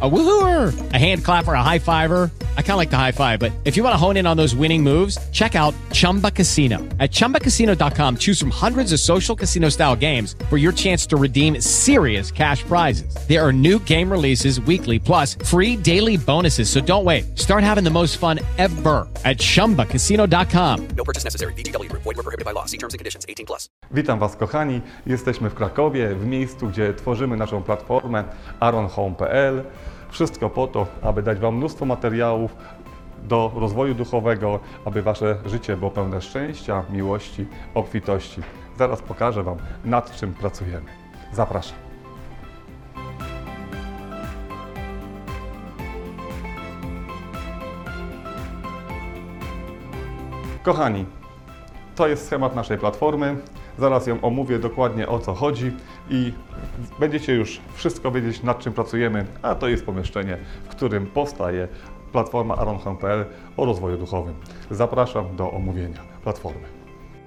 A woohooer, a hand clapper, a high fiver. I kind of like the high five, but if you want to hone in on those winning moves, check out Chumba Casino. At ChumbaCasino.com, choose from hundreds of social casino style games for your chance to redeem serious cash prizes. There are new game releases weekly, plus free daily bonuses. So don't wait. Start having the most fun ever at ChumbaCasino.com. No purchase necessary. VGW. Void were prohibited by law. See terms and conditions. 18 plus. Witam Was kochani. Jesteśmy w Krakowie, w miejscu, gdzie tworzymy naszą platformę aronhome.pl. Wszystko po to, aby dać Wam mnóstwo materiałów do rozwoju duchowego, aby Wasze życie było pełne szczęścia, miłości, obfitości. Zaraz pokażę Wam, nad czym pracujemy. Zapraszam. Kochani, to jest schemat naszej platformy. Zaraz ją omówię dokładnie o co chodzi i będziecie już wszystko wiedzieć nad czym pracujemy, a to jest pomieszczenie, w którym powstaje platforma aronhome.pl o rozwoju duchowym. Zapraszam do omówienia platformy.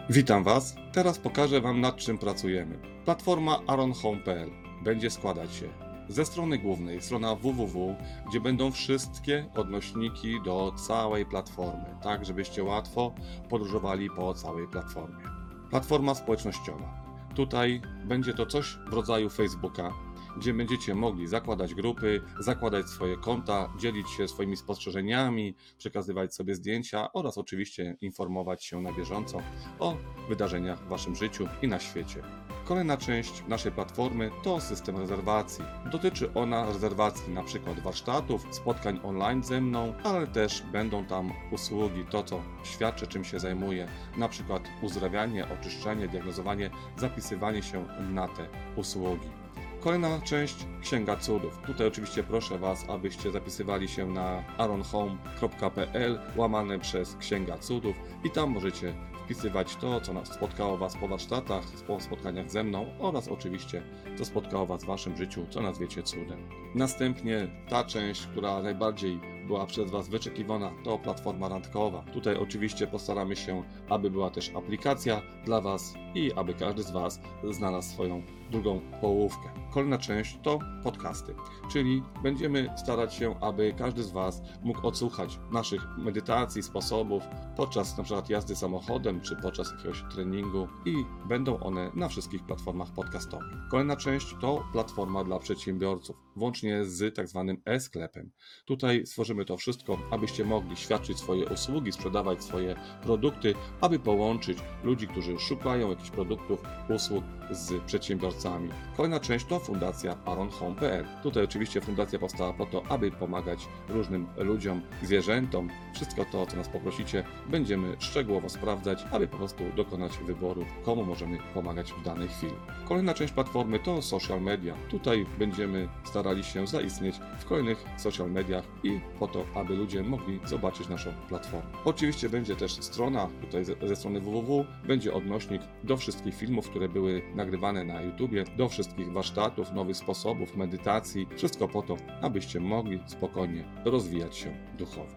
Witam Was. Teraz pokażę Wam nad czym pracujemy. Platforma aronhome.pl będzie składać się ze strony głównej, strona www, gdzie będą wszystkie odnośniki do całej platformy, tak żebyście łatwo podróżowali po całej platformie. Platforma społecznościowa. Tutaj będzie to coś w rodzaju Facebooka, gdzie będziecie mogli zakładać grupy, zakładać swoje konta, dzielić się swoimi spostrzeżeniami, przekazywać sobie zdjęcia oraz oczywiście informować się na bieżąco o wydarzeniach w Waszym życiu i na świecie. Kolejna część naszej platformy to system rezerwacji. Dotyczy ona rezerwacji np. warsztatów, spotkań online ze mną, ale też będą tam usługi, to co świadczę, czym się zajmuję, np. uzdrawianie, oczyszczenie, diagnozowanie, zapisywanie się na te usługi. Kolejna część Księga Cudów. Tutaj oczywiście proszę Was, abyście zapisywali się na aronhome.pl łamane przez Księga Cudów i tam możecie wpisywać to, co nas spotkało Was po warsztatach, po spotkaniach ze mną oraz oczywiście, co spotkało Was w Waszym życiu, co nazwiecie cudem. Następnie ta część, która najbardziej była przez Was wyczekiwana, to platforma randkowa. Tutaj oczywiście postaramy się, aby była też aplikacja dla Was i aby każdy z Was znalazł swoją drugą połówkę. Kolejna część to podcasty, czyli będziemy starać się, aby każdy z Was mógł odsłuchać naszych medytacji, sposobów podczas np. jazdy samochodem czy podczas jakiegoś treningu i będą one na wszystkich platformach podcastowych. Kolejna część to platforma dla przedsiębiorców, włącznie z tak zwanym e-sklepem. Tutaj stworzymy to wszystko, abyście mogli świadczyć swoje usługi, sprzedawać swoje produkty, aby połączyć ludzi, którzy szukają jakichś produktów, usług z przedsiębiorcami. Kolejna część to Fundacja aronhome.pl. Tutaj oczywiście fundacja powstała po to, aby pomagać różnym ludziom, zwierzętom. Wszystko to, co nas poprosicie, będziemy szczegółowo sprawdzać, aby po prostu dokonać wyboru, komu możemy pomagać w danej chwili. Kolejna część platformy to social media. Tutaj będziemy starali się zaistnieć w kolejnych social mediach i po to, aby ludzie mogli zobaczyć naszą platformę. Oczywiście będzie też strona, tutaj ze strony www, będzie odnośnik do wszystkich filmów, które były nagrywane na Do wszystkich warsztatów, nowych sposobów, medytacji. Wszystko po to, abyście mogli spokojnie rozwijać się duchowo.